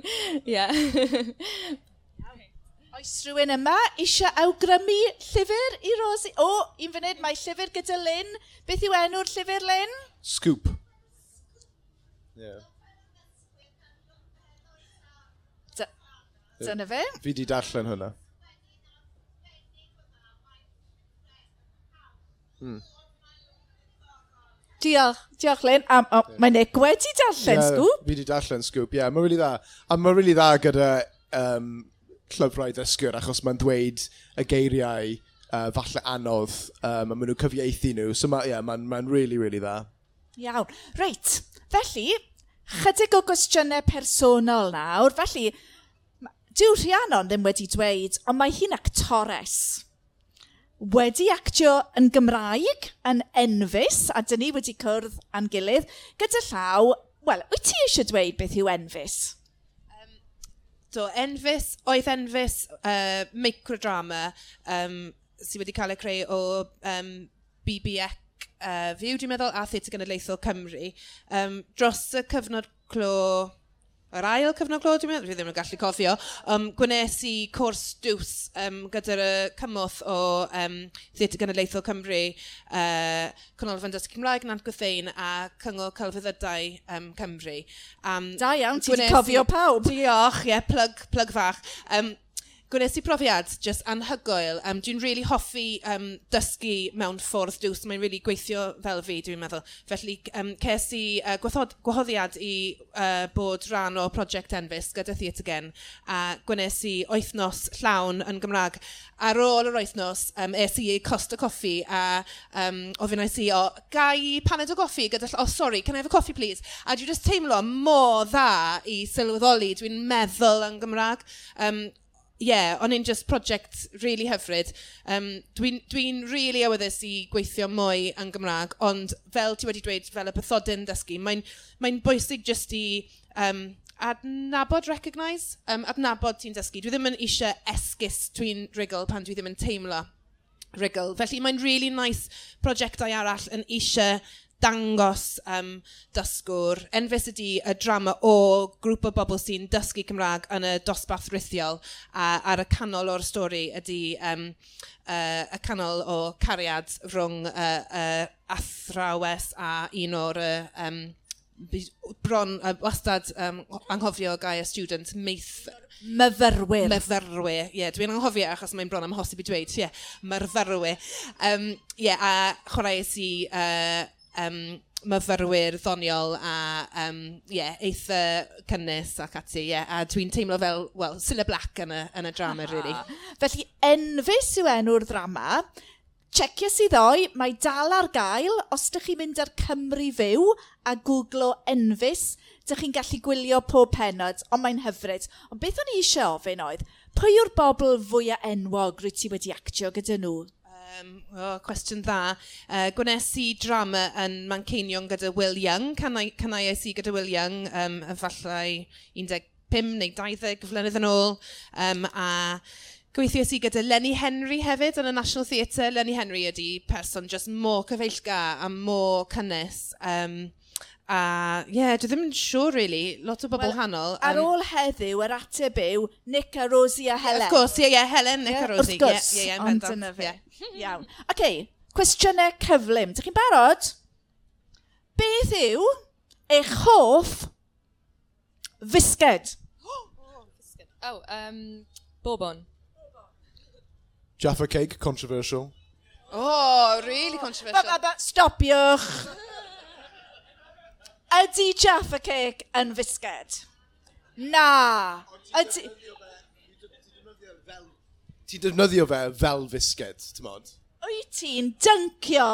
yeah, Oes rhywun yma eisiau awgrymu llyfr i Rosi? O, oh, un funud, mae llyfr gyda Lynn. Beth yw enw'r llyfr, Lynn? Scoop. Yeah. Dyna fe. Fi di darllen hwnna. Hmm. Diolch, diolch Lynn. A um, yeah. Mae Nick wedi darllen yeah, Scoop. Fi di darllen Scoop, ie. Yeah, mae'n really dda. A mae'n really dda gyda um, llyfrau ddysgwyr achos mae'n dweud y geiriau uh, falle anodd, um, a maen nhw'n cyfieithu nhw. So mae'n yeah, ma, ma really, really dda. Iawn. Reit, felly, chydig o gwestiynau personol nawr. Felly, dyw Rhiannon ddim wedi dweud, ond mae hi'n actores wedi actio yn Gymraeg, yn enfus, a dyn ni wedi cwrdd â'n gilydd, gyda llaw, wel, wyt ti eisiau dweud beth yw enfus? Do, Enfys, oedd Enfys uh, microdrama um, sydd wedi cael ei creu o um, BBEC uh, fyw, dwi'n meddwl, a Theatr Genedlaethol Cymru. Um, dros y cyfnod clo yr ail cyfnod glo, dwi'n meddwl, fi ddim yn gallu cofio, um, gwnes i cwrs dws um, gyda'r cymwth o um, Theatr Genedlaethol Cymru, uh, Cynolfan Dysgu Cymraeg, Nant Gwthein a Cyngor Celfyddydau um, Cymru. Um, da iawn, ti'n cofio pawb. Diolch, ie, yeah, plug, plug fach. Um, gwnes i profiad just anhygoel. Um, dwi'n really hoffi um, dysgu mewn ffordd dws. Mae'n really gweithio fel fi, dwi'n meddwl. Felly, um, ces i uh, gwathod, gwahoddiad i uh, bod rhan o Project Envis gyda Theatr Gen. A gwnes i oethnos llawn yn Gymraeg. Ar ôl yr oethnos, um, es i cost y coffi a um, ofynais i o, gai paned o goffi gyda... Oh, sorry, can I have a coffee, please? A dwi'n just teimlo mor dda i sylweddoli. Dwi'n meddwl yn Gymraeg. Um, Yeah, ond un just project really hyfryd. Um, Dwi'n dwi, really awyddus i gweithio mwy yn Gymraeg, ond fel ti wedi dweud, fel y bythodyn dysgu, mae'n mae bwysig just i um, adnabod, recognise, um, adnabod ti'n dysgu. Dwi ddim yn eisiau esgus dwi'n rigol pan dwi ddim yn teimlo rigol. Felly mae'n really nice prosiectau arall yn eisiau dangos um, dysgwr, enfys ydy y drama o grŵp o bobl sy'n dysgu Cymraeg yn y dosbarth rithiol a, ar y canol o'r stori ydy um, uh, y canol o cariad rhwng uh, uh, athrawes a un o'r uh, um, bron uh, wastad um, anghofio gael y student meith... Myfyrwyr. Myfyrwyr, ie. Yeah, Dwi'n anghofio achos mae'n bron amhosib i dweud, ie. Yeah, myfyrwyr. Um, yeah, a chwaraeus i uh, um, myfyrwyr ddoniol a um, yeah, eitha cynnes ac ati. Yeah, a dwi'n teimlo fel, well, Cilla Black yn y, yn y drama, ah. really. Felly, Enfys yw enw'r drama. Checio sydd ddoi, mae dal ar gael. Os ydych chi'n mynd ar Cymru Fyw a googlo Enfys, ydych chi'n gallu gwylio pob penod, ond mae'n hyfryd. Ond beth o'n i eisiau ofyn oedd, pwy yw'r bobl fwyaf enwog rwy ti wedi actio gyda nhw? Um, oh, cwestiwn dda. Uh, gwnes i drama yn Manceinion gyda Will Young, canaiais i gyda Will Young, um, efallai 15 neu 20 flynedd yn ôl, um, a Gweithiais i gyda Lenny Henry hefyd yn y National Theatre. Lenny Henry ydy person just mor cyfeillgar a mor cynnes. Um, A ie, yeah, dwi ddim yn siŵr, really. Lot o bobl well, hanol. Ar ôl heddiw, yr ateb yw Nick a Rosie a Helen. Of course, ie, yeah, yeah, Helen, Nick yeah, a Rosie. Wrth gwrs, yeah, yeah, yeah, ond dyna fi. Yeah. Iawn. OK, cwestiynau cyflym. Dych chi'n barod? Beth yw eich hoff fisged? Oh. Oh, um, bourbon. Jaffa cake, controversial. Oh, really controversial. Ba, ba, ba, stopiwch. Ydy Jaffa Cake yn fisged? Na. Ydy... Ti'n defnyddio fe fel fisged, ti'n modd? Wyt ti'n dyncio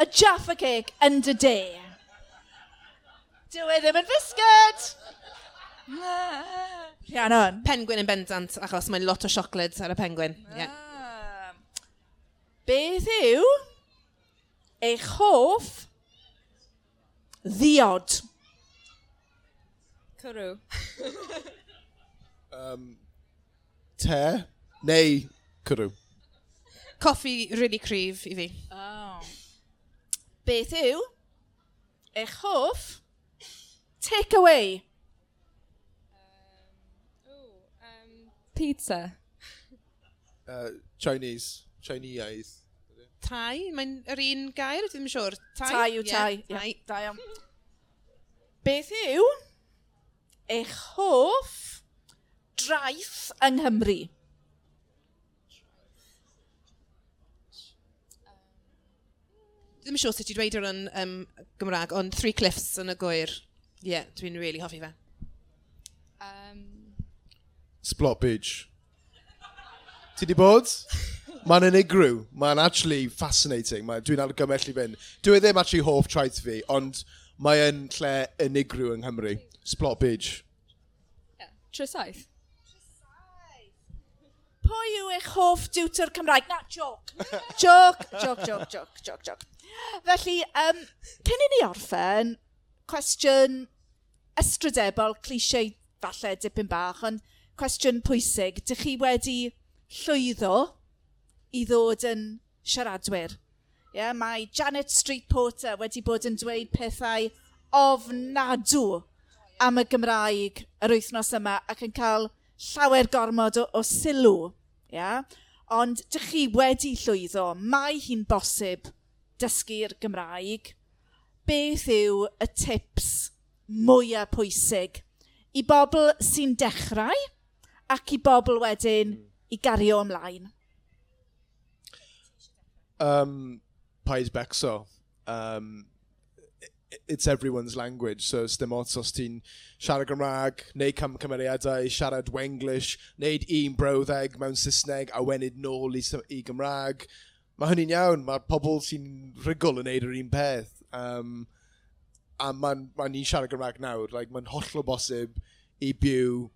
y Jaffa Cake yn dy de? Dyw e ddim yn fisged! Rhiannon. Penguin yn bendant, achos mae lot o siocled ar y penguin. Yeah. Beth yw eich hoff Ddiod. Cyrw. um, te neu cyrw? Coffi really cryf i fi. Oh. Beth yw eich hoff take away? Um, ooh, um, pizza. Uh, Chinese. Chinese tai, mae'n yr un gair, ddim yn siŵr. Tai, tai yw tai. Yeah, tai. Yeah, da iawn. Beth yw eich hoff draeth yng Nghymru? Ddim yn siŵr sut i dweud o'r yn um, Gymraeg, ond Three Cliffs yn y gwyr. Ie, yeah, dwi'n really hoffi fe. Um... Splot Beach. Ti di bod? mae'n unigryw, mae'n actually fascinating, mae, dwi'n argymell i fynd. Dwi ddim actually hoff traeth fi, ond mae'n lle unigryw yng Nghymru. Splot Beach. Yeah. Trysaith. Pwy yw eich hoff diwtor Cymraeg? Na, joc. joc, joc, joc, joc, joc, joc. Felly, um, cyn i ni orffen, cwestiwn ystrydebol, clisiau falle dipyn bach, ond cwestiwn pwysig. Dych chi wedi llwyddo i ddod yn siaradwyr. Yeah, mae Janet Street Porter wedi bod yn dweud pethau ofnadw am y Gymraeg yr wythnos yma ac yn cael llawer gormod o, o sylw. Yeah? Ond dych chi wedi llwyddo, mae hi'n bosib dysgu'r Gymraeg. Beth yw y tips mwyaf pwysig i bobl sy'n dechrau ac i bobl wedyn i gario ymlaen? um, Paes Becso. Um, it's everyone's language, so dim ots os ti'n siarad Gymraeg, neu cam cymeriadau, siarad Wenglish, neud un brawddeg mewn Saesneg a wenyd nôl i, i Gymraeg. Mae hynny'n iawn, mae pobl sy'n rhugl yn neud yr un peth. Um, a mae'n ma ni'n siarad Gymraeg nawr, like, mae'n hollol bosib i byw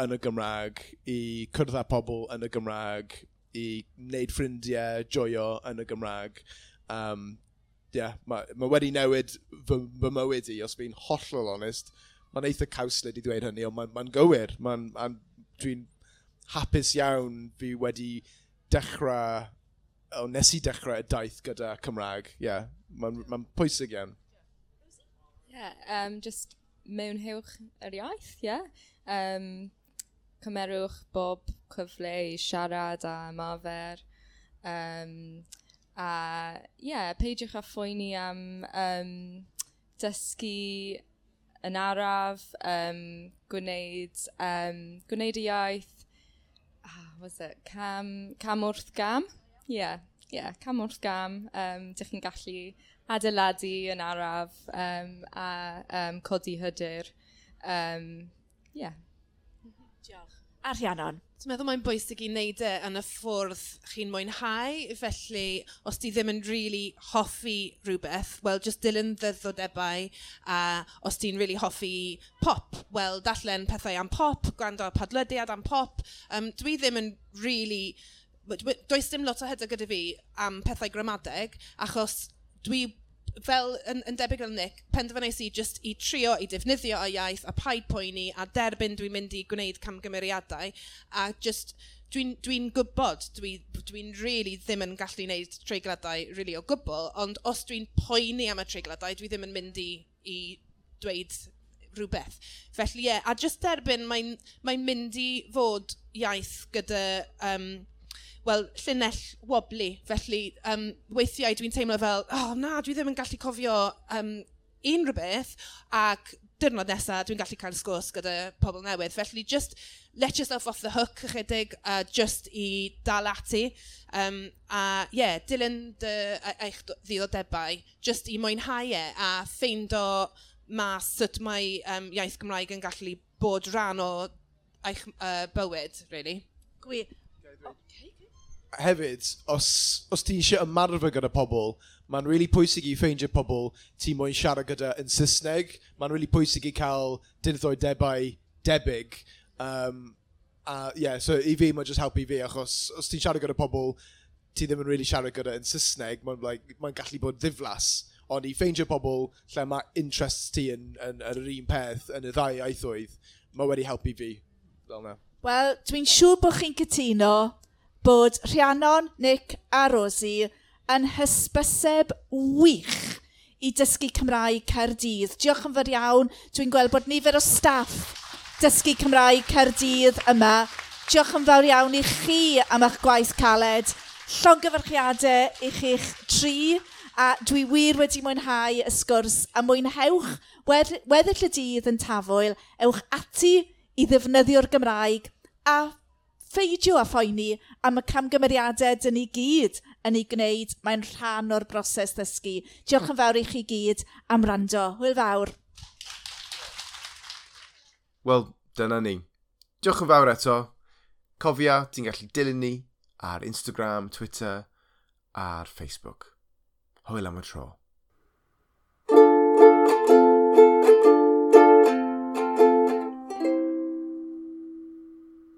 yn y Gymraeg, i cyrdd â pobl yn y Gymraeg, i wneud ffrindiau, joio yn y Gymraeg. Um, yeah, mae ma wedi newid fy, fy mywyd i, os fi'n hollol onest. Mae'n eitha cawslyd i ddweud hynny, ond mae'n ma, gywir. ma ma Dwi'n hapus iawn fi wedi dechrau... O, nes i dechrau y daith gyda Cymraeg. Yeah, mae'n ma, pwysig iawn. Yeah, um, just mewn hewch yr iaith, yeah. Um, cymerwch bob cyfle i siarad a ymarfer. Um, a ie, yeah, peidiwch â phoeni am um, dysgu yn araf, um, gwneud, um, gwneud y iaith, ah, was it, cam, cam wrth gam? Ie, yeah, yeah, cam wrth gam. Um, Dych chi'n gallu adeiladu yn araf um, a um, codi hydyr. Um, yeah. Diolch. A Rhiannon? Dwi'n meddwl mae'n bwysig i wneud e yn y ffwrdd chi'n mwynhau, felly os ti ddim yn really hoffi rhywbeth, wel, just dilyn ddyddodebau, a os ti'n really hoffi pop, wel, dallen pethau am pop, gwrando padlydiad am pop. Um, dwi ddim yn really... Does dim lot o hyder gyda fi am pethau gramadeg, achos dwi fel yn, yn debyg fel Nick, penderfynais i just i trio i defnyddio y iaith a paid poeni a derbyn dwi'n mynd i gwneud camgymeriadau a just dwi'n dwi, gwybod dwi'n dwi really ddim yn gallu gwneud treigladau really o gwbl, ond os dwi'n poeni am y treigladau, dwi ddim yn mynd i, i dweud rhywbeth. Felly ie, yeah, a just derbyn mae'n mae mynd i fod iaith gyda um, wel, llinell wobli. Felly, um, weithiau dwi'n teimlo fel, oh na, dwi ddim yn gallu cofio um, unrhyw beth, ac dyrnod nesaf dwi'n gallu cael sgwrs gyda pobl newydd. Felly, just let yourself off the hook ychydig, uh, just i dal ati. Um, a ie, yeah, dilyn dy, e-, eich ddiddordebau, just i mwynhau e a ffeindo mas sut mae um, iaith Gymraeg yn gallu bod rhan o eich uh, bywyd, really. Gwir. Okay hefyd, os, os ti eisiau ymarfer gyda pobl, mae'n really pwysig i ffeindio pobl ti moyn siarad gyda yn Saesneg. Mae'n really pwysig i cael debau debyg. Um, a, yeah, so i fi mae'n just helpu fi, achos os ti'n siarad gyda pobl ti ddim yn really siarad gyda yn Saesneg, mae'n like, mae gallu bod ddiflas. Ond i ffeindio pobl lle mae interest ti yn, yn, yn, yr un peth yn y ddau aethoedd, mae wedi helpu fi. Wel, dwi'n siŵr bod chi'n cytuno bod Rhiannon, Nick a Rosie yn hysbyseb wych i dysgu Cymraeg Cerdydd. Diolch yn fawr iawn. Dwi'n gweld bod nifer o staff dysgu Cymraeg Cerdydd yma. Diolch yn fawr iawn i chi am eich gwaith caled. Llongyfarchiadau i chi'ch tri. A dwi wir wedi mwynhau y sgwrs a mwynhewch weddill y dydd yn tafwyl. Ewch ati i ddefnyddio'r Gymraeg a ffeidio a phoeni am y camgymeriadau dyn ni gyd yn ei gwneud, mae'n rhan o'r broses ddysgu. Diolch yn fawr i chi gyd am rando. Hwyl fawr. Wel, dyna ni. Diolch yn fawr eto. Cofia, ti'n gallu dilyn ni ar Instagram, Twitter a'r Facebook. Hwyl am y tro.